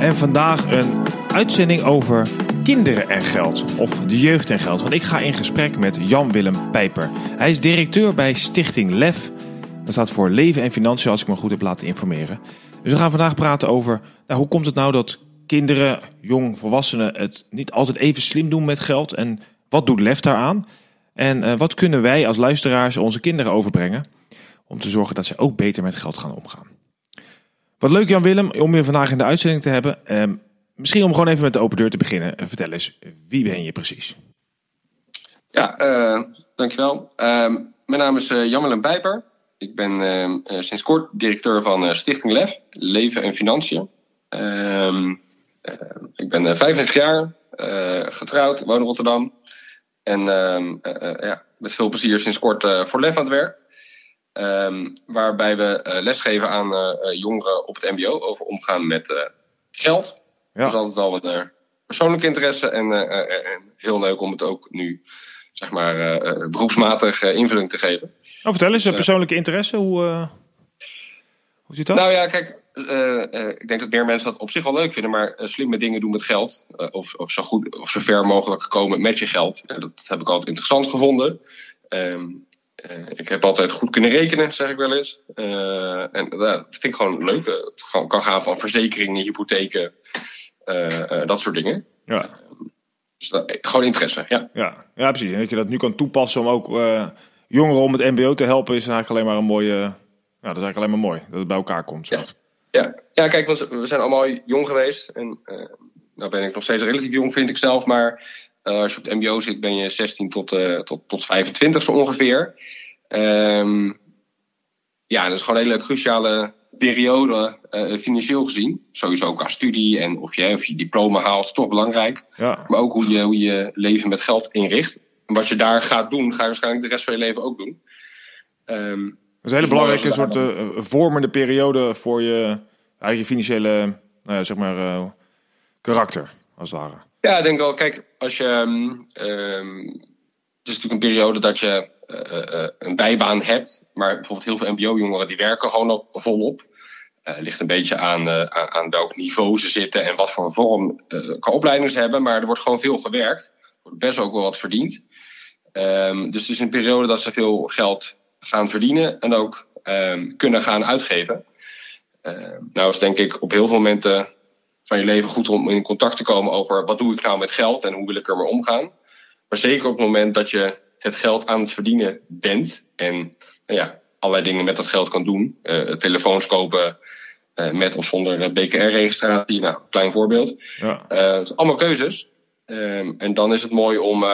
En vandaag een uitzending over kinderen en geld. Of de jeugd en geld. Want ik ga in gesprek met Jan-Willem Pijper. Hij is directeur bij Stichting LEF. Dat staat voor Leven en Financiën, als ik me goed heb laten informeren. Dus we gaan vandaag praten over nou, hoe komt het nou dat kinderen, jong volwassenen het niet altijd even slim doen met geld. En wat doet LEF daaraan? En uh, wat kunnen wij als luisteraars onze kinderen overbrengen om te zorgen dat ze ook beter met geld gaan omgaan? Wat leuk Jan Willem om je vandaag in de uitzending te hebben. Uh, misschien om gewoon even met de open deur te beginnen. Vertel eens, wie ben je precies? Ja, uh, dankjewel. Ehm, mijn naam is Jan Willem Pijper. Ik ben ehm, sinds kort directeur van Stichting LEF, Leven en Financiën. Ehm, ik ben 35 jaar, getrouwd, woon in Rotterdam. En ja, met veel plezier sinds kort voor LEF aan het werk. Um, waarbij we uh, lesgeven aan uh, jongeren op het MBO over omgaan met uh, geld. Ja. Dat is altijd wel een persoonlijke interesse en, en, heel leuk om het ook nu zeg maar beroepsmatig invulling te geven. Oh, vertel eens, persoonlijke interesse, hoe, hoe zit dat? Nou ja, kijk, ik denk dat meer mensen dat op zich wel leuk vinden, maar slimme dingen doen met geld, of, of, zo goed, of zo ver mogelijk komen met je geld, dat heb ik altijd interessant gevonden. Um, ik heb altijd goed kunnen rekenen, zeg ik wel eens. Uh, en uh, dat vind ik gewoon leuk. Het kan gaan van verzekeringen, hypotheken, dat soort dingen. Ja. Dus dat, gewoon interesse, ja. ja. Ja, precies. En dat je dat nu kan toepassen om ook jongeren om het MBO te helpen, is eigenlijk alleen maar een mooie. Ja, dat is eigenlijk alleen maar mooi dat het bij elkaar komt. Zo. Ja. Ja. ja, kijk, we zijn allemaal jong geweest. En nou ben ik nog steeds relatief jong, vind ik zelf. Maar uh, als je op het MBO zit, ben je 16 tot, uh, tot, tot 25 zo ongeveer. Um, ja, dat is gewoon een hele cruciale periode, uh, financieel gezien. Sowieso qua studie en of je, of je diploma haalt, toch belangrijk. Ja. Maar ook hoe je, hoe je leven met geld inricht. En wat je daar gaat doen, ga je waarschijnlijk de rest van je leven ook doen. Um, dat is een hele belangrijke soort uh, vormende periode voor je, je financiële nou ja, zeg maar, karakter, als het ware. Ja, ik denk wel. Kijk, als je. Um, het is natuurlijk een periode dat je uh, uh, een bijbaan hebt. Maar bijvoorbeeld heel veel MBO-jongeren die werken gewoon op, volop. Uh, ligt een beetje aan, aan, welk niveau ze zitten en wat voor vorm qua opleiding ze hebben. Maar er wordt gewoon veel gewerkt. Er wordt best ook wel wat verdiend. Um, dus het is een periode dat ze veel geld gaan verdienen en ook kunnen gaan uitgeven. nou is denk ik op heel veel momenten van je leven goed om in contact te komen over wat doe ik nou met geld en hoe wil ik er maar omgaan. Maar zeker op het moment dat je het geld aan het verdienen bent en nou ja, allerlei dingen met dat geld kan doen. Uh, telefoons kopen uh, met of zonder BKR-registratie. Nou, klein voorbeeld. Ja. Uh, het allemaal keuzes. Um, en dan is het mooi om,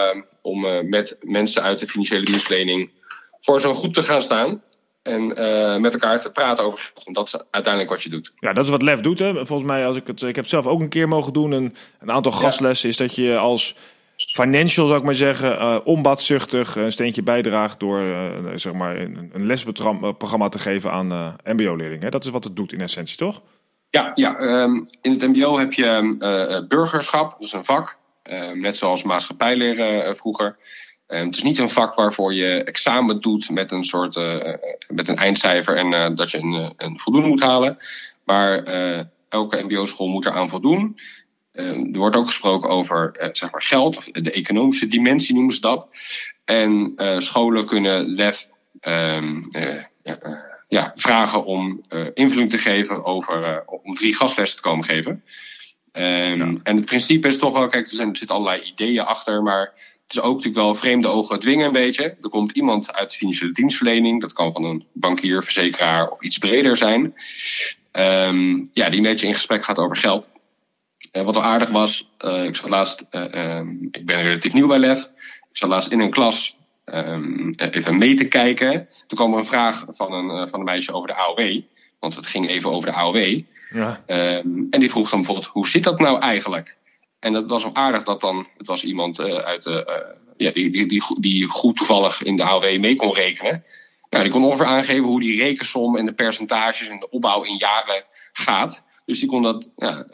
om met mensen uit de financiële dienstverlening voor zo'n goed te gaan staan. En met elkaar te praten over geld. Want dat is uiteindelijk wat je doet. Ja, dat is wat Lef doet. Hè. Volgens mij, als ik het. Ik heb het zelf ook een keer mogen doen. Een, een aantal gastlessen is dat je als financial, zou ik maar zeggen, uh, onbaatzuchtig een steentje bijdraagt door uh, zeg maar een, een lesprogramma te geven aan uh, MBO-leerlingen. Dat is wat het doet in essentie, toch? Ja, ja um, in het MBO heb je burgerschap, dat is een vak, ehm, net zoals maatschappijleren vroeger. Um, het is niet een vak waarvoor je examen doet met een soort met een eindcijfer en dat je een, een voldoende moet halen. Maar elke MBO-school moet eraan voldoen. Ehm, er wordt ook gesproken over zeg maar geld, of de economische dimensie noemen ze dat. En scholen kunnen LEF um, uh, ja, vragen om invulling te geven over om drie gastlessen te komen geven. Ja. En het principe is toch wel, kijk, er, zijn, er zitten allerlei ideeën achter, maar is ook natuurlijk wel vreemde ogen dwingen een beetje. Er komt iemand uit de financiële dienstverlening, dat kan van een bankier, verzekeraar of iets breder zijn. Um, ja, die een beetje in gesprek gaat over geld. Uh, wat wel aardig was, uh, ik zat laatst, uh, um, ik ben relatief nieuw bij LEF. Ik zat laatst in een klas um, even mee te kijken. Toen kwam er een vraag van een, van een meisje over de AOW. Want het ging even over de AOW. Ja. Ehm, en die vroeg dan bijvoorbeeld, hoe zit dat nou eigenlijk? En dat was wel aardig dat dan, het was iemand uh, uit de, uh, ja, die, die, die, die, goed toevallig in de AOW mee kon rekenen. Nou, die kon ongeveer aangeven hoe die rekensom en de percentages en de opbouw in jaren gaat. Dus die kon dat, ja,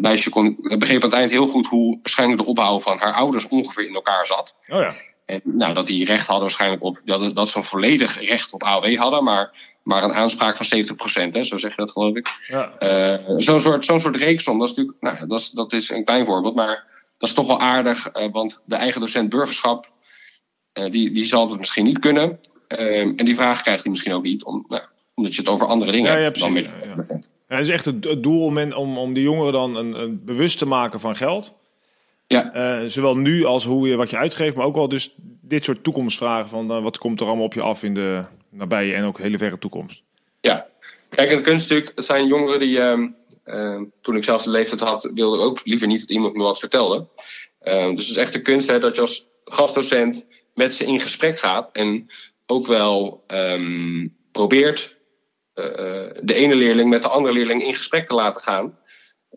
meisje kon, begreep aan het eind heel goed hoe waarschijnlijk de opbouw van haar ouders ongeveer in elkaar zat. Oh ja. En nou, dat die recht hadden waarschijnlijk op, dat, dat ze een volledig recht op AOW hadden, maar, maar een aanspraak van 70%, hè, zo zeg je dat geloof ik. Ja. Uh, zo'n soort, zo'n soort reeksom, dat is natuurlijk, nou, dat is, dat is een klein voorbeeld, maar dat is toch wel aardig, uh, want de eigen docent burgerschap, uh, die, die zal het misschien niet kunnen. en die vraag krijgt hij misschien ook niet, om, nou, omdat je het over andere dingen ja, hebt. Ja, dan met, ja. Ja, het is echt het, doel om, om, om de jongeren dan een, een bewust te maken van geld. Ja. Uh, zowel nu als hoe je wat je uitgeeft, maar ook wel dus dit soort toekomstvragen van uh, wat komt er allemaal op je af in de nabije en ook hele verre toekomst. Ja, kijk, het zijn jongeren die, uh, toen ik zelf de leeftijd had, wilde ik ook liever niet dat iemand me wat vertelde. dus het is echt de kunst hè, dat je als gastdocent met ze in gesprek gaat en ook wel um, probeert de ene leerling met de andere leerling in gesprek te laten gaan.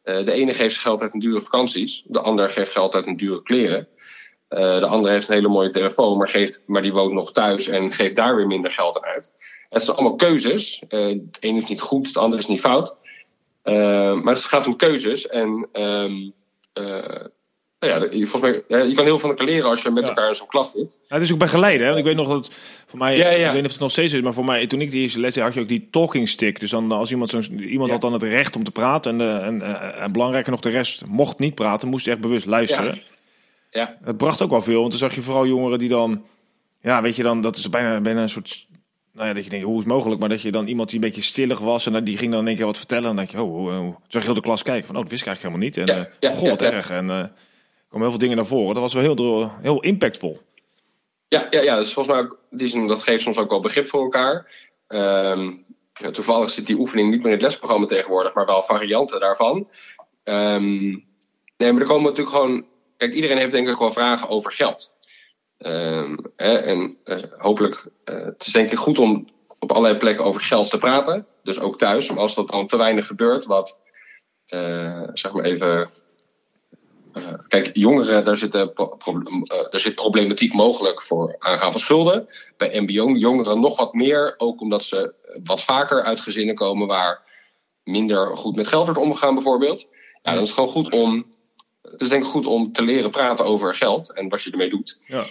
Uh, de ene geeft geld uit een dure vakanties, de ander geeft geld uit een dure kleren. Uh, de andere heeft een hele mooie telefoon, maar, geeft, maar die woont nog thuis en geeft daar weer minder geld aan uit. Het zijn allemaal keuzes. Uh, het ene is niet goed, het andere is niet fout. maar het gaat om keuzes. En um, ja, volgens mij, ja, je kan heel veel van elkaar leren als je met ja. elkaar in zo'n klas zit. Ja, het is ook begeleiden. Hè? Ik weet nog dat voor mij, ja, ik weet niet of het nog steeds is, maar voor mij, toen ik die eerste les had, je ook die talking stick. Dus dan als iemand, zo iemand had dan het recht om te praten en, de, en, en, en belangrijker nog, de rest mocht niet praten, moest echt bewust luisteren. Ja. Het bracht ook wel veel, want dan zag je vooral jongeren die dan, ja, weet je dan, dat is bijna, bijna een soort nou ja, dat je denkt, hoe is het mogelijk? Maar dat je dan iemand die een beetje stillig was en die ging dan in één keer wat vertellen. En dan denk je, oh, hoe, zag je heel de klas kijken van, oh, dat wist ik eigenlijk helemaal niet. En ja, goh, wat erg. En uh, komen heel veel dingen naar voren. Dat was wel heel, heel impactvol. Ja, ja, ja, dus volgens mij ook, dat geeft soms ook wel begrip voor elkaar. Um, ja, toevallig zit die oefening niet meer in het lesprogramma tegenwoordig, maar wel varianten daarvan. Um, nee, maar er komen natuurlijk gewoon. Kijk, iedereen heeft denk ik wel vragen over geld. Um, hè, en uh, hopelijk, uh, het is denk ik goed om op allerlei plekken over geld te praten. Dus ook thuis, maar als dat dan te weinig gebeurt, wat uh, zeg maar even kijk, jongeren, daar zit, daar zit problematiek mogelijk voor aangaan van schulden. Bij MBO-jongeren nog wat meer, ook omdat ze wat vaker uit gezinnen komen waar minder goed met geld wordt omgegaan, bijvoorbeeld. Ja, dan is het gewoon goed om. Het is denk ik goed om te leren praten over geld en wat je ermee doet. Ja.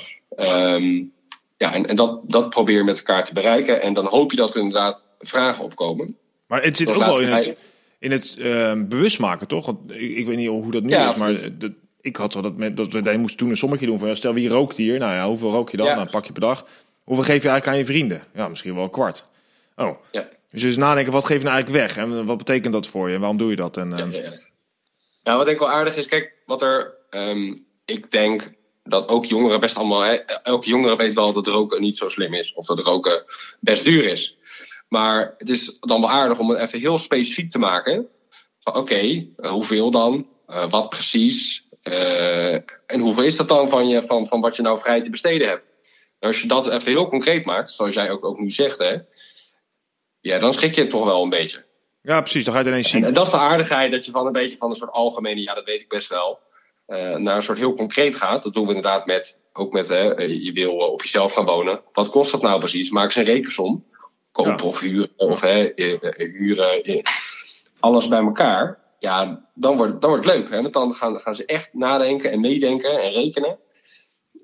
Um, ja, en, en dat, dat probeer je met elkaar te bereiken. En dan hoop je dat er inderdaad vragen opkomen. Maar het zit ook wel in het, in het uh, bewust maken, toch? Want ik, ik, weet niet hoe dat nu ja, is, maar ik had wel dat, met, dat we moesten toen een sommetje doen van stel wie rookt hier? Nou ja, hoeveel rook je dan? Ja. Nou, pak je per dag. Hoeveel geef je eigenlijk aan je vrienden? Ja, misschien wel een kwart. Oh. Ja. Dus dus nadenken, wat geef je nou eigenlijk weg? En wat betekent dat voor je? En waarom doe je dat? En, ja, ja, ja. wat denk ik wel aardig is, kijk, wat er, um, ik denk dat ook jongeren best allemaal, hè, elke jongere weet wel dat roken niet zo slim is. Of dat roken best duur is. Maar het is dan wel aardig om het even heel specifiek te maken. Van oké, okay, hoeveel dan? Uh, wat precies? Uh, en hoeveel is dat dan van, je, van, van wat je nou vrij te besteden hebt? Als je dat even heel concreet maakt, zoals jij ook, ook nu zegt, hè, ja, dan schrik je het toch wel een beetje. Ja, precies, dan ga je het ineens zien. En, en dat is de aardigheid, dat je van een beetje van een soort algemene, ja, dat weet ik best wel, uh, naar een soort heel concreet gaat. Dat doen we inderdaad met, ook met, hè, je wil op jezelf gaan wonen. Wat kost dat nou precies? Maak eens een rekensom. Kopen ja. of huren, of hè, huren, alles bij elkaar ja, dan wordt, dan wordt het leuk. Hè? Want dan gaan, gaan ze echt nadenken en meedenken en rekenen.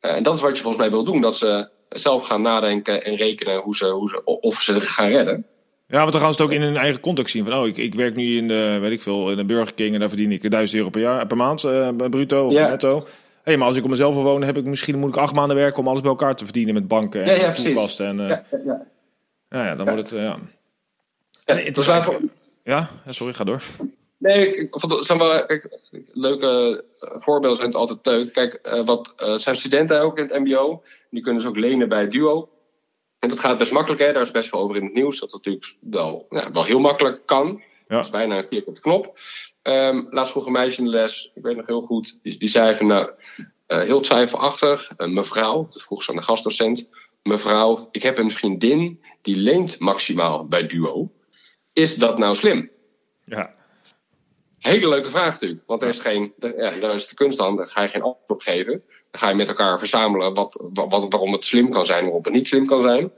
En dat is wat je volgens mij wil doen. Dat ze zelf gaan nadenken en rekenen hoe ze, hoe ze, of ze het gaan redden. Ja, want dan gaan ze het ook in hun eigen context zien. Van, oh, ik, ik werk nu in de, weet ik veel, in een Burger King en daar verdien ik 1000 euro per, jaar, per maand, uh, bruto of ja. netto. Hey, maar als ik op mezelf wil wonen, heb ik misschien moet ik acht maanden werken om alles bij elkaar te verdienen met banken en ja, ja. En, uh, ja, ja. ja, ja, dan wordt het, ja. ja het is eigenlijk... Ja, sorry, ga door. Nee, ik, vond het, zijn wel, kijk, leuke voorbeelden zijn het altijd leuk. Kijk, uh, wat uh, zijn studenten ook in het MBO. Die kunnen ze ook lenen bij Duo. En dat gaat best makkelijk, hè? daar is best veel over in het nieuws. Dat het natuurlijk wel, ja, wel heel makkelijk kan. Ja. Dat is bijna een klik op de knop. Um, laatst vroeg een meisje in de les, ik weet nog heel goed, die, die zei van nou, uh, heel twijfelachtig, mevrouw, dat vroeg ze aan de gastdocent, mevrouw, ik heb een vriendin die leent maximaal bij Duo. is dat nou slim? Ja. Hele leuke vraag natuurlijk. Want er is geen, ja, daar is de kunst dan, daar ga je geen antwoord op geven. Dan ga je met elkaar verzamelen wat, wat, waarom het slim kan zijn, waarom het niet slim kan zijn.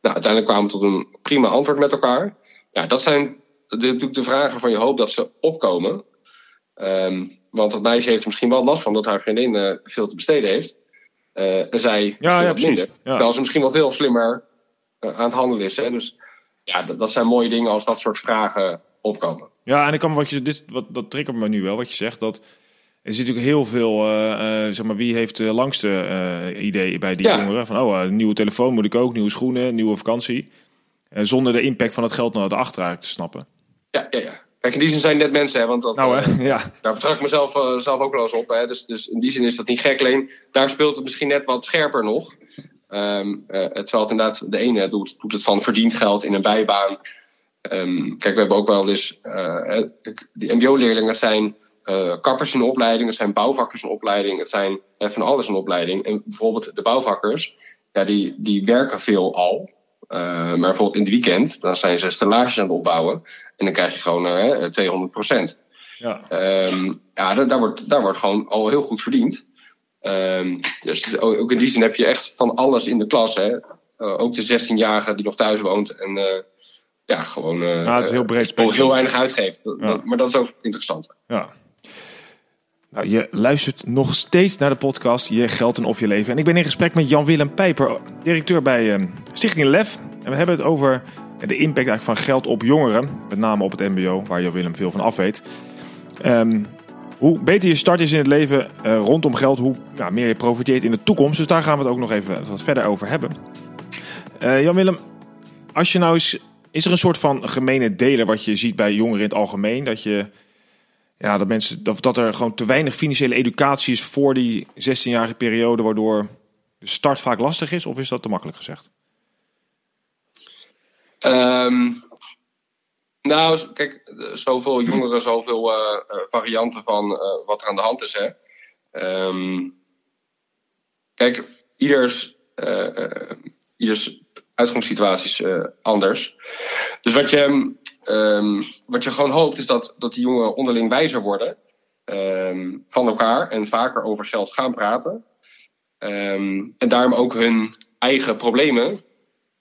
Nou, uiteindelijk kwamen we tot een prima antwoord met elkaar. Ja, dat zijn de, natuurlijk de vragen van je hoop dat ze opkomen. Um, want het meisje heeft er misschien wel last van dat haar vriendin uh, veel te besteden heeft. Uh, en zij ja, ja, minder. Ja. Terwijl ze misschien wel veel slimmer uh, aan het handelen is. Hè? Dus ja, dat, dat zijn mooie dingen als dat soort vragen opkomen. Ja, en ik kan wat je, dit, wat, dat triggert me nu wel, wat je zegt. Dat er zit natuurlijk heel veel, uh, uh, zeg maar, wie heeft de langste idee bij die ja. jongeren? Van, oh, een nieuwe telefoon moet ik ook, nieuwe schoenen, nieuwe vakantie. zonder de impact van het geld naar de achterhaak te snappen. Ja, ja, ja. Kijk, in die zin zijn net mensen, hè, want dat, nou, hè? ja. daar betrek ik mezelf zelf ook wel eens op. Hè, dus, dus in die zin is dat niet gek. Alleen daar speelt het misschien net wat scherper nog. Um, terwijl het inderdaad de ene doet, doet het van verdiend geld in een bijbaan. Um, kijk, we hebben ook wel eens, uh, die mbo-leerlingen zijn kappers in opleiding, het zijn bouwvakkers in opleiding, het zijn van alles in opleiding. En bijvoorbeeld de bouwvakkers, ja, die, die werken veel al. Uh, maar bijvoorbeeld in het weekend, dan zijn ze stellages aan het opbouwen. En dan krijg je gewoon uh, 200 procent. Ja, um, ja daar, daar, wordt, daar wordt gewoon al heel goed verdiend. Um, dus ook in die zin heb je echt van alles in de klas. Hè? Uh, ook de 16-jarige die nog thuis woont en ja, gewoon ja, het is heel, breed heel weinig uitgeeft. Ja. Maar dat is ook interessant. Ja. Nou, je luistert nog steeds naar de podcast Je Geld en Of Je Leven. En ik ben in gesprek met Jan-Willem Pijper, directeur bij uh, Stichting LEF. En we hebben het over de impact eigenlijk van geld op jongeren. Met name op het mbo, waar Jan-Willem veel van af weet. Um, hoe beter je start is in het leven uh, rondom geld, hoe ja, meer je profiteert in de toekomst. Dus daar gaan we het ook nog even wat verder over hebben. Uh, Jan-Willem, als je nou. Is er een soort van gemene deler wat je ziet bij jongeren in het algemeen? Dat je ja, dat, mensen, dat, dat er gewoon te weinig financiële educatie is voor die 16-jarige periode, waardoor de start vaak lastig is? Of is dat te makkelijk gezegd? Um, nou, kijk, zoveel jongeren, zoveel uh, varianten van uh, wat er aan de hand is. Hè. Um, kijk, ieders, uh, ieders uitgangssituatie is anders. Dus wat je Um, wat je gewoon hoopt is dat, dat die jongeren onderling wijzer worden um, van elkaar en vaker over geld gaan praten. Um, en daarom ook hun eigen problemen,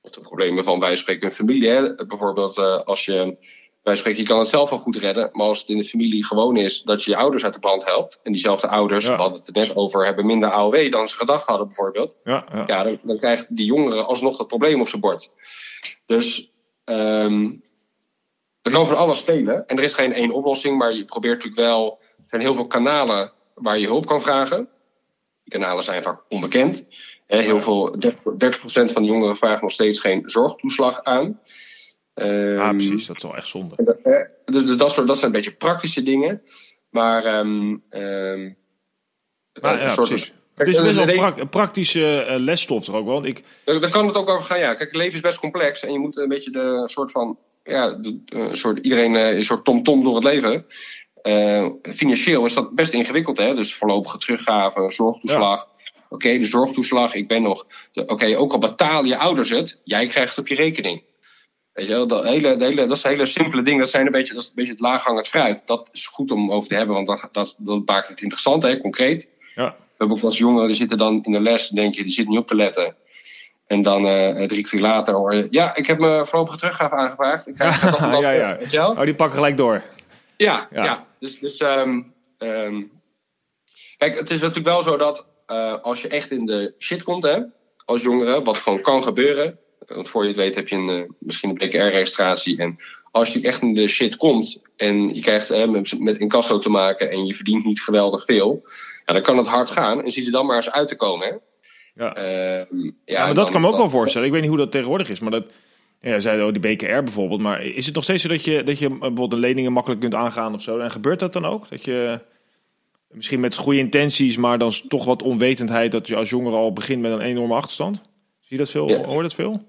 of de problemen van wij spreken hun familie. Hè. Bijvoorbeeld uh, als je, wij spreken, je kan het zelf wel goed redden, maar als het in de familie gewoon is dat je je ouders uit de brand helpt. En diezelfde ouders, ja. we hadden het er net over, hebben minder AOW dan ze gedacht hadden bijvoorbeeld. Ja, ja. ja dan, dan krijgt die jongere alsnog dat probleem op zijn bord. Dus um, er van alles spelen. En er is geen één oplossing, maar je probeert natuurlijk wel. Er zijn heel veel kanalen waar je hulp kan vragen. Die kanalen zijn vaak onbekend. Heel veel, 30% van de jongeren vragen nog steeds geen zorgtoeslag aan. Um, ja, precies, dat is wel echt zonde. Dus, dus dat, soort, dat zijn een beetje praktische dingen. Maar. Um, um, maar ja, soort, precies. Het is best wel pra praktische uh, lesstof toch ook wel? Ik... Daar kan het ook over gaan, ja. Kijk, het leven is best complex en je moet een beetje de soort van ja, een soort, iedereen uh, een soort tom-tom door het leven. Uh, financieel is dat best ingewikkeld, hè? Dus voorlopige teruggave, zorgtoeslag. Ja. Oké, okay, de zorgtoeslag, ik ben nog. Oké, okay, ook al betalen je ouders het, jij krijgt het op je rekening. Weet je wel, dat, hele, dat, hele, dat zijn hele simpele dingen. Dat, zijn een beetje, dat is een beetje het laaghangend fruit. Dat is goed om over te hebben, want dat, dat, dat maakt het interessant, hè, concreet. Ja. We hebben ook als jongeren, die zitten dan in de les, denk je, die zitten niet op te letten. En dan uh, drie kwartier later hoor je... Ja, ik heb me voorlopige teruggave aangevraagd. Ik krijg dat ja, ja, ja. Weet je wel? Oh, die pakken gelijk door. Ja, ja. ja. Dus, dus um, um, kijk, het is natuurlijk wel zo dat uh, als je echt in de shit komt, hè, als jongere, wat gewoon kan gebeuren. Want voor je het weet heb je een, uh, misschien een BKR-registratie. En als je echt in de shit komt en je krijgt uh, met, met incasso te maken en je verdient niet geweldig veel, ja, dan kan het hard gaan. En zie je dan maar eens uit te komen. Hè? Ja. Uh, ja, ja, maar dat kan me ook wel voorstellen. Ik weet niet hoe dat tegenwoordig is, maar dat. Ja, zei oh, die BKR bijvoorbeeld. Maar is het nog steeds zo dat je, dat je bijvoorbeeld de leningen makkelijk kunt aangaan of zo? En gebeurt dat dan ook? Dat je misschien met goede intenties, maar dan toch wat onwetendheid dat je als jongere al begint met een enorme achterstand? Zie je dat veel? Ja. Hoor je dat veel?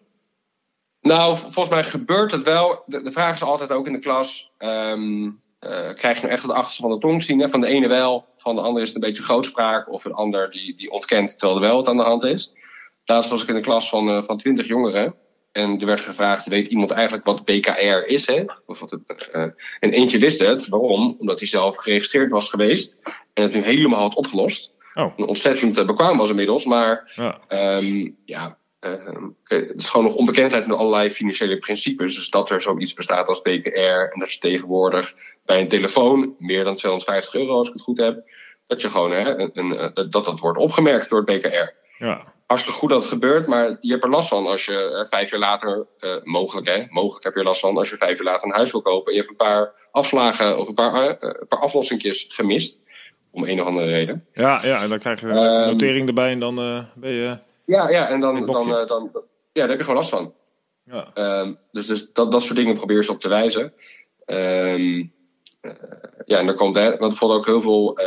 Nou, volgens mij gebeurt het wel. De, de vraag is altijd ook in de klas: um, uh, krijg je nou echt het achterste van de tong zien? Hè? Van de ene wel, van de andere is het een beetje grootspraak. Of een ander die, die ontkent terwijl er wel wat aan de hand is. Laatst was ik in een klas van, uh, van 20 jongeren. En er werd gevraagd, weet iemand eigenlijk wat BKR is? Hè? Of wat het, uh, en eentje wist het. Waarom? Omdat hij zelf geregistreerd was geweest. En het nu helemaal had opgelost. Oh. Ontzettend bekwaam was inmiddels. Maar ja, um, ja het is gewoon nog onbekendheid met allerlei financiële principes. Dus dat er zoiets bestaat als BKR. En dat je tegenwoordig bij een telefoon, meer dan 250 euro als ik het goed heb. Dat je gewoon, hè, een, een, dat dat wordt opgemerkt door het BKR. Ja hartstikke goed dat het gebeurt, maar je hebt er last van als je eh, vijf jaar later, uh, mogelijk hè, mogelijk heb je er last van als je vijf jaar later een huis wil kopen en je hebt een paar afslagen of een paar, uh, een paar aflossingjes gemist, om een of andere reden. Ja, ja en dan krijg je een um, notering erbij en dan ben je. Ja, ja en dan, dan, dan, dan, ja, daar heb je gewoon last van. Ja. Um, dus dus dat, dat soort dingen probeer ze op te wijzen. Um, ja, en dan komt, hè, want bijvoorbeeld ook heel veel.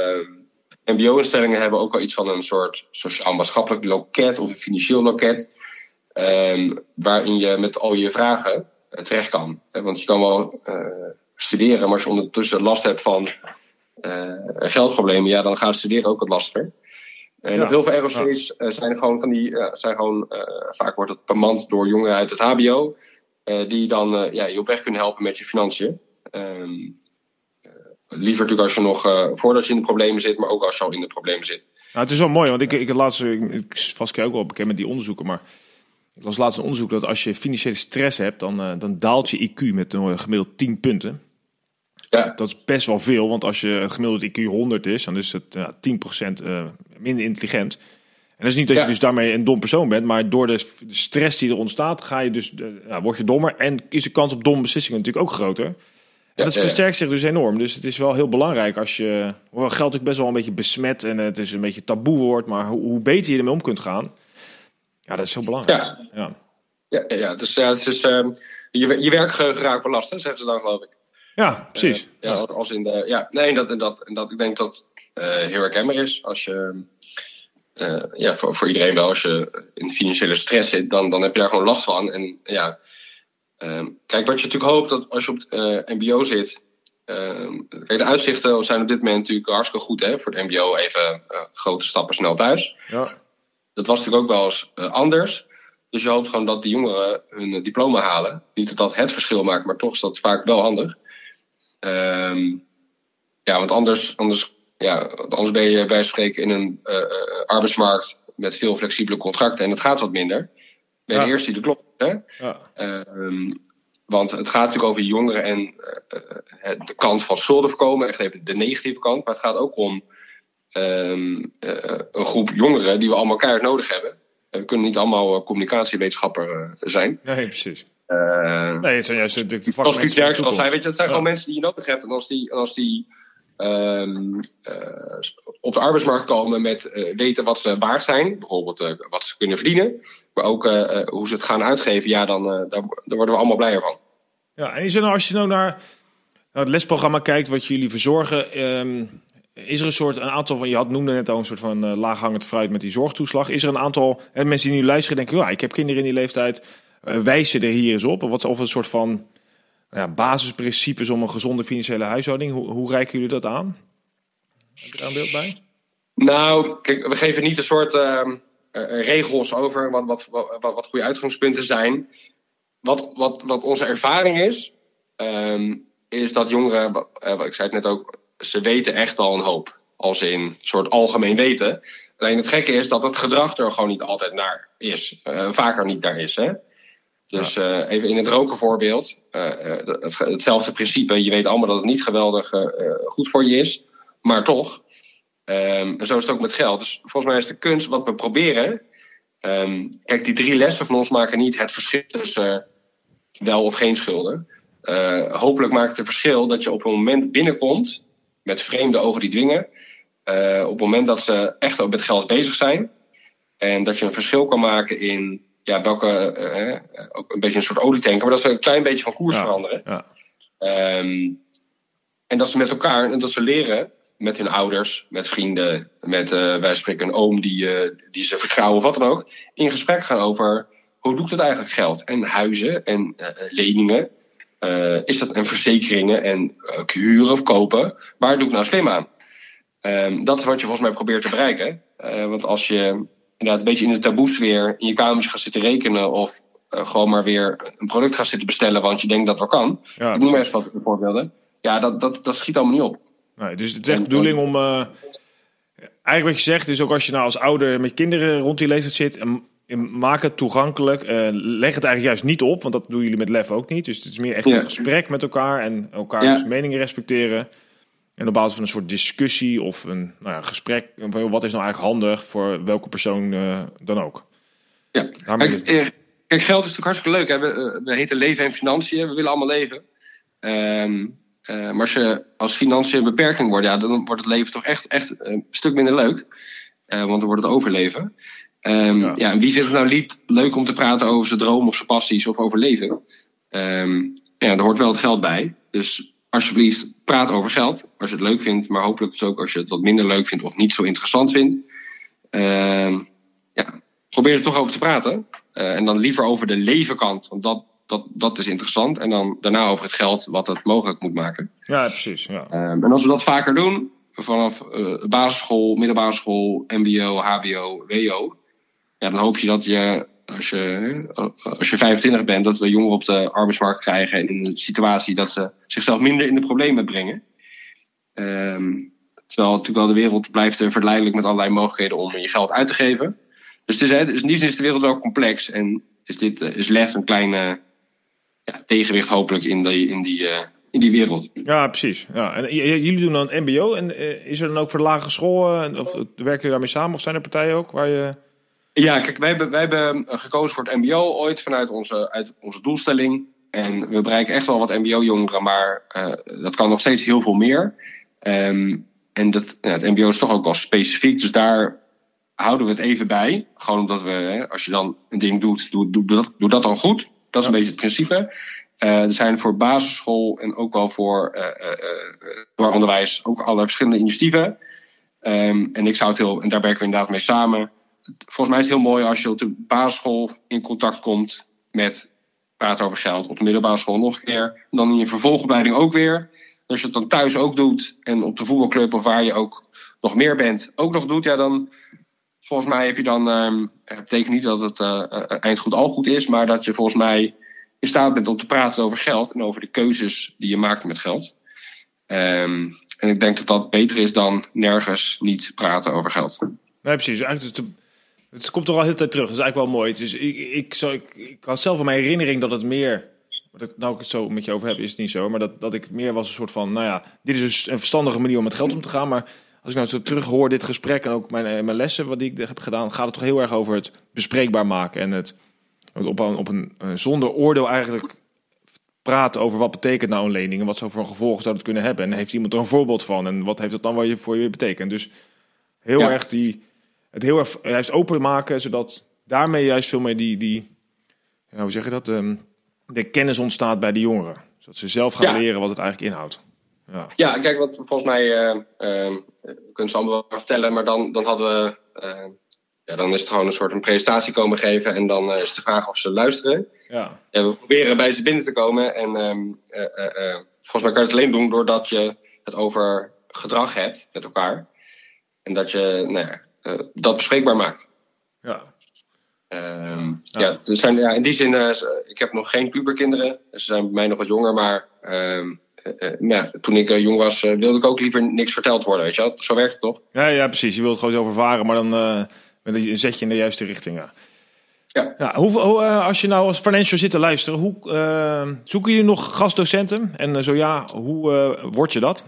MBO-instellingen hebben ook al iets van een soort sociaal-maatschappelijk loket of een financieel loket. Waarin je met al je vragen uh, terecht kan. Want je kan wel uh, studeren, maar als je ondertussen last hebt van uh, geldproblemen, ja, dan gaat studeren ook wat lastiger. En ja. op heel veel ROC's ja. zijn gewoon van die, zijn gewoon, vaak wordt het bemand door jongeren uit het HBO, die dan ja, je op weg kunnen helpen met je financiën. Um, liever natuurlijk als je nog uh, voordat je in de problemen zit, maar ook als je al in de problemen zit. Nou, het is wel mooi, want ik, ik het laatste, ik, ik vast ook wel bekend met die onderzoeken, maar ik las laatst een onderzoek dat als je financiële stress hebt, dan, uh, dan daalt je IQ met een gemiddeld 10 punten. Ja. Dat is best wel veel, want als je gemiddeld IQ 100 is, dan is het ja, 10% uh, minder intelligent. En dat is niet dat je dus daarmee een dom persoon bent, maar door de stress die er ontstaat, ga je dus, uh, word je dommer en is de kans op domme beslissingen natuurlijk ook groter. Ja, dat versterkt zich dus enorm. Dus het is wel heel belangrijk als je. Hoewel geld natuurlijk best wel een beetje besmet en het is een beetje taboe wordt, maar hoe, hoe beter je ermee om kunt gaan, ja, dat is heel belangrijk. Ja, ja. ja, dus ja, het is, uh, je, je werk geraakt belast, hè, zeggen ze dan, geloof ik. Ja, precies. Uh, ja, Als in de, ja, nee, dat, en dat, en dat, ik denk dat uh, heel herkenbaar is. Als je, uh, ja, voor, voor iedereen wel, als je in financiële stress zit, dan, dan heb je daar gewoon last van. En ja, Um, kijk, wat je natuurlijk hoopt dat als je op het uh, MBO zit. Um, kijk, de uitzichten zijn op dit moment natuurlijk hartstikke goed hè, voor het MBO. Even uh, grote stappen snel thuis. Ja. Dat was natuurlijk ook wel eens uh, anders. Dus je hoopt gewoon dat die jongeren hun diploma halen. Niet dat dat het verschil maakt, maar toch is dat vaak wel handig. Um, ja, want anders, anders, ja, anders ben je bij spreken in een arbeidsmarkt met veel flexibele contracten en het gaat wat minder. Ben je ja. de eerste die de klok ja. Um, want het gaat natuurlijk over jongeren en uh, de kant van schulden voorkomen, echt even de negatieve kant. Maar het gaat ook om um, uh, een groep jongeren die we allemaal keihard nodig hebben. We kunnen niet allemaal communicatiewetenschapper zijn. Nee, precies. Uh, nee, het zijn juist de, de Als Piet Derksen zei, weet je, het zijn ja. gewoon mensen die je nodig hebt. En als die, als die um, uh, op de arbeidsmarkt komen met uh, weten wat ze waard zijn. Bijvoorbeeld uh, wat ze kunnen verdienen. Maar ook hoe ze het gaan uitgeven. Ja, dan daar, daar, worden we allemaal blijer van. Ja, en is er nou, als je nou naar het lesprogramma kijkt wat jullie verzorgen. Um, is er een soort, een aantal van, je had noemde net al een soort van laaghangend fruit met die zorgtoeslag. Is er een aantal en mensen die nu luisteren denken, ja, ik heb kinderen in die leeftijd. Wijzen er hier eens op? Wat, of een soort van ja, basisprincipes om een gezonde financiële huishouding. Hoe, hoe reiken jullie dat aan? Heb je daar een beeld bij? Nou, kijk, we geven niet een soort uh, regels over wat, wat, wat, wat, goede uitgangspunten zijn. Wat, wat, wat onze ervaring is, um, is dat jongeren, uh, ik zei het net ook, ze weten echt al een hoop. Als in een soort algemeen weten. Alleen het gekke is dat het gedrag er gewoon niet altijd naar is. Vaker niet naar is. Hè? Dus uh, even in het roken voorbeeld. Uh, het, hetzelfde principe. Je weet allemaal dat het niet geweldig goed voor je is. Maar toch. Um, en zo is het ook met geld. Dus volgens mij is de kunst wat we proberen. Um, kijk, die drie lessen van ons maken niet het verschil tussen wel of geen schulden. hopelijk maakt het een verschil dat je op een moment binnenkomt. Met vreemde ogen die dwingen. op het moment dat ze echt ook met geld bezig zijn. En dat je een verschil kan maken in ja, welke, uh, ook een beetje een soort olietanker, maar dat ze een klein beetje van koers veranderen. Ja. Um, en dat ze met elkaar, en dat ze leren met hun ouders, met vrienden, met uh, wij spreken een oom die, uh, die ze vertrouwen of wat dan ook, in gesprek gaan over hoe doe ik dat eigenlijk geld? En huizen en leningen. is dat en verzekeringen en huren of kopen? Waar doe ik nou slim aan? Um, dat is wat je volgens mij probeert te bereiken. want als je inderdaad een beetje in de taboesfeer in je kamertje gaat zitten rekenen of gewoon maar weer een product gaat zitten bestellen, want je denkt dat dat kan. Ja, ik noem precies. even wat voorbeelden. Ja, dat, dat, dat schiet allemaal niet op. Nee, dus het is echt de bedoeling om. eh, eigenlijk wat je zegt, is ook als je nou als ouder met kinderen rond die leeftijd zit. En, en maak het toegankelijk. eh, leg het eigenlijk juist niet op, want dat doen jullie met Lef ook niet. Dus het is meer echt Ja. een gesprek met elkaar en elkaars Ja. meningen respecteren. En op basis van een soort discussie of een nou ja, gesprek. Wat is nou eigenlijk handig voor welke persoon eh, dan ook? Ja. Kijk, eh, kijk, geld is natuurlijk hartstikke leuk. Hè? We, eh, we heten leven en financiën. We willen allemaal leven. Ehm, eh, maar als, je, als financiën een beperking worden, ja, dan wordt het leven toch echt, echt een stuk minder leuk. Want dan wordt het overleven. Ehm, Ja. ja. en wie vindt het nou niet leuk om te praten over zijn droom of zijn passies of over leven? Ehm, ja, daar hoort wel het geld bij. Dus alsjeblieft, praat over geld. Als je het leuk vindt, maar hopelijk dus ook als je het wat minder leuk vindt of niet zo interessant vindt. Ehm, ja, probeer er toch over te praten. Eh, en dan liever over de levenkant, want dat, dat, dat is interessant. En dan daarna over het geld, wat het mogelijk moet maken. Ja, precies. Ja. Ehm, en als we dat vaker doen, vanaf eh, basisschool, middelbare school, MBO, HBO, WO, ja, dan hoop je dat je, als je, eh, als je 25 bent, dat we jongeren op de arbeidsmarkt krijgen en in een situatie dat ze zichzelf minder in de problemen brengen. Ehm, terwijl natuurlijk wel de wereld blijft eh, verleidelijk met allerlei mogelijkheden om je geld uit te geven. Dus, het is, dus in die zin is de wereld wel complex en is, dit, eh, is LEF een kleine ja, tegenwicht hopelijk in die, in die, in die wereld. Ja, precies. Ja. En jullie doen dan MBO. En is er dan ook voor lagere school, of werken jullie daarmee samen? Of zijn er partijen ook waar je. Ja, kijk, wij hebben, wij hebben gekozen voor het MBO ooit vanuit onze, uit onze doelstelling. En we bereiken echt wel wat MBO-jongeren, maar eh, dat kan nog steeds heel veel meer. Ehm, en dat, ja, het MBO is toch ook wel specifiek, dus daar houden we het even bij. Gewoon omdat we, hè, als je dan een ding doet, doe, doe, dat, doe dat dan goed. Dat is een beetje het principe. Eh, er zijn voor basisschool en ook wel voor eh, eh, onderwijs ook alle verschillende initiatieven. Ehm, en ik zou het heel, en daar werken we inderdaad mee samen volgens mij is het heel mooi als je op de basisschool in contact komt met praten over geld. Op de middelbare school nog een keer. En dan in je vervolgopleiding ook weer. Als je het dan thuis ook doet en op de voetbalclub of waar je ook nog meer bent ook nog doet, ja dan volgens mij heb je dan, ehm het betekent niet dat het eh, eh, eind goed al goed is, maar dat je volgens mij in staat bent om te praten over geld en over de keuzes die je maakt met geld. Ehm, en ik denk dat dat beter is dan nergens niet praten over geld. Nee, precies. Eigenlijk, het, komt toch al heel tijd terug. Dat is eigenlijk wel mooi. Dus ik, ik, ik, ik had zelf van mijn herinnering dat het meer. Dat, nou, ik het zo met je over heb, is het niet zo. Maar dat, dat ik meer was een soort van. Nou ja, dit is dus een verstandige manier om met geld om te gaan. Maar als ik nou zo terug hoor, dit gesprek en ook mijn, eh, mijn lessen, wat die ik heb gedaan, gaat het toch heel erg over het bespreekbaar maken. En het, het op, een, op een zonder oordeel eigenlijk praten over wat betekent nou een lening en wat voor gevolgen zou het kunnen hebben. En heeft iemand er een voorbeeld van en wat heeft dat dan wel voor je betekend. Dus heel Ja. erg die, het heel erg juist open maken, zodat daarmee juist veel meer die, die ja, hoe zeg je dat, Ehm, de kennis ontstaat bij de jongeren. Zodat ze zelf gaan Ja. leren wat het eigenlijk inhoudt. Ja. Ja, kijk, wat volgens mij, eh, ehm, we kunnen ze allemaal wel vertellen, maar dan, dan hadden we, eh, ja, dan is het gewoon een soort een presentatie komen geven en dan eh, is de vraag of ze luisteren. Ja. En we proberen bij ze binnen te komen en ehm, eh, eh, eh, volgens mij kan je het alleen doen doordat je het over gedrag hebt met elkaar. En dat je nou ja, eh, dat bespreekbaar maakt. Ja. Ehm, Ja. ja. zijn, ja, in die zin, eh, ik heb nog geen puberkinderen. Ze zijn bij mij nog wat jonger, maar ehm, eh, eh, ja, toen ik eh, jong was, eh, wilde ik ook liever niks verteld worden. Weet je wel? Zo werkt het toch? Ja, ja, precies. Je wilt het gewoon zo vervaren, maar dan eh, zet je in de juiste richting. Ja. Ja. hoe, hoe, eh, als je nou als financial zit te luisteren, hoe, eh, zoeken jullie nog gastdocenten? En eh, zo ja, hoe eh, word je dat?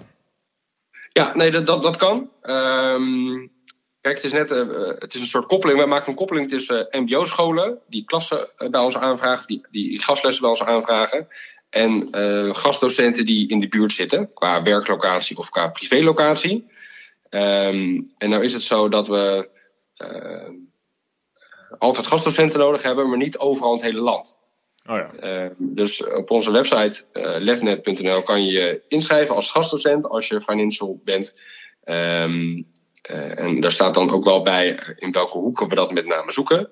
Ja, nee, dat, dat, dat kan. Ehm, kijk, het is net eh, eh, het is een soort koppeling. Wij maken een koppeling tussen MBO-scholen, die klassen eh, bij ons aanvragen, die, die gastlessen bij ons aanvragen. En eh, gastdocenten die in de buurt zitten, qua werklocatie of qua privélocatie. Ehm, en nou is het zo dat we eh, altijd gastdocenten nodig hebben, maar niet overal in het hele land. Oh ja. Uh, dus op onze website lefnet.nl kan je je inschrijven als gastdocent als je financial bent. Um, uh, en daar staat dan ook wel bij in welke hoeken we dat met name zoeken.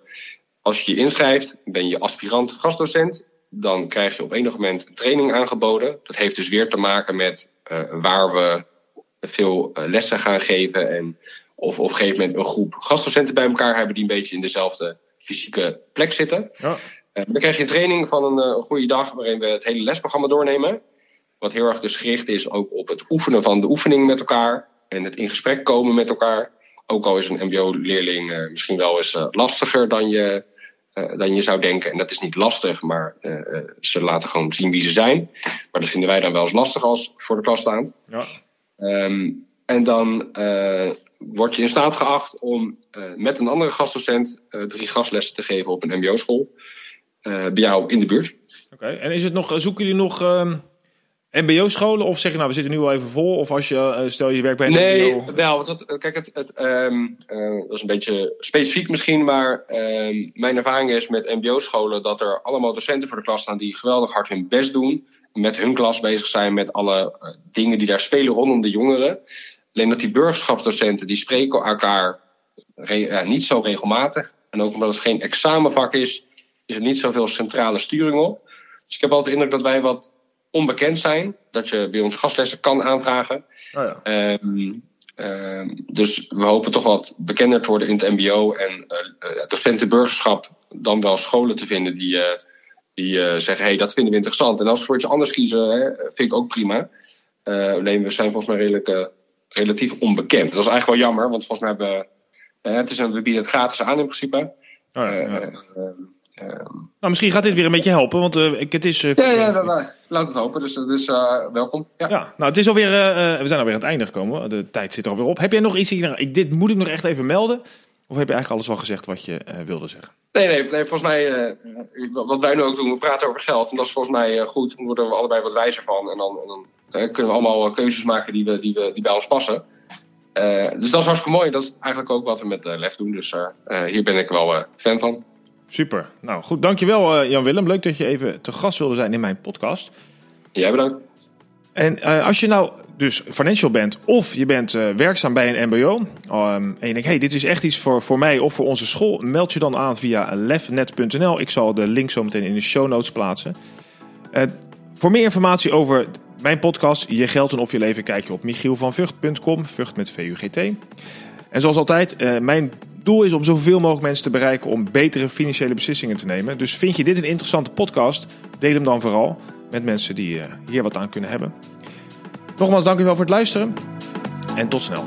Als je je inschrijft, ben je aspirant gastdocent. Dan krijg je op enig moment een training aangeboden. Dat heeft dus weer te maken met uh, waar we veel lessen gaan geven. En of op een gegeven moment een groep gastdocenten bij elkaar hebben die een beetje in dezelfde fysieke plek zitten. Ja. dan krijg je een training van een, een goede dag waarin we het hele lesprogramma doornemen. Wat heel erg dus gericht is ook op het oefenen van de oefening met elkaar. En het in gesprek komen met elkaar. Ook al is een MBO-leerling uh, misschien wel eens uh, lastiger dan je, uh, dan je zou denken. En dat is niet lastig, maar ze laten gewoon zien wie ze zijn. Maar dat vinden wij dan wel eens lastig als voor de klas staand. Ja. Um, en dan word je in staat geacht om met een andere gastdocent drie gastlessen te geven op een MBO-school. bij jou in de buurt. Oké, en is het nog, zoeken jullie nog. Ehm, MBO-scholen? Of zeg je nou, we zitten nu al even vol? Of als je, uh, stel je werkt bij een nee, MBO? wel. Want dat, kijk, het, het, um, uh, dat is een beetje specifiek misschien. Maar um, mijn ervaring is met MBO-scholen dat er allemaal docenten voor de klas staan die geweldig hard hun best doen. Met hun klas bezig zijn met alle uh, dingen die daar spelen rondom de jongeren. Alleen dat die burgerschapsdocenten, die spreken elkaar niet zo regelmatig. En ook omdat het geen examenvak is, is er niet zoveel centrale sturing op. Dus ik heb altijd de indruk dat wij wat onbekend zijn. Dat je bij ons gastlessen kan aanvragen. Oh ja. um, um, dus we hopen toch wat bekender te worden in het MBO. En uh, docenten burgerschap dan wel scholen te vinden die, uh, die uh, zeggen: hey, dat vinden we interessant. En als we voor iets anders kiezen, hè, vind ik ook prima. alleen we zijn volgens mij redelijk, relatief onbekend. Dat is eigenlijk wel jammer, want volgens mij hebben het is een, we bieden het gratis aan in principe. Oh ja, ja. Nou, misschien gaat dit weer een beetje helpen, want uh, het is... Uh, ja, ja, ja, laat het hopen. Dus, dus uh, welkom. Ja. ja, nou, het is alweer, we zijn alweer aan het einde gekomen. De tijd zit er alweer op. Heb jij nog iets? Ik, dit moet ik nog echt even melden. Of heb je eigenlijk alles al gezegd wat je wilde zeggen? Nee, nee, nee volgens mij, wat wij nu ook doen, we praten over geld. En dat is volgens mij goed. Daar worden we allebei wat wijzer van. En dan, dan kunnen we allemaal keuzes maken die, we, die, we, die bij ons passen. dus dat is hartstikke mooi. Dat is eigenlijk ook wat we met LEF doen. Dus hier ben ik wel fan van. Super. Nou goed, dankjewel uh, Jan-Willem. Leuk dat je even te gast wilde zijn in mijn podcast. Jij bedankt. En uh, als je nou dus financial bent of je bent uh, werkzaam bij een mbo um, en je denkt, hey, dit is echt iets voor, voor mij of voor onze school, meld je dan aan via lefnet.nl. Ik zal de link zo meteen in de show notes plaatsen. voor meer informatie over mijn podcast, Je Geld en Of Je Leven, kijk je op michielvanvugt.com, Vught met V-U-G-T. En zoals altijd, mijn doel is om zoveel mogelijk mensen te bereiken om betere financiële beslissingen te nemen. Dus vind je dit een interessante podcast, deel hem dan vooral met mensen die hier wat aan kunnen hebben. Nogmaals, dank u wel voor het luisteren en tot snel.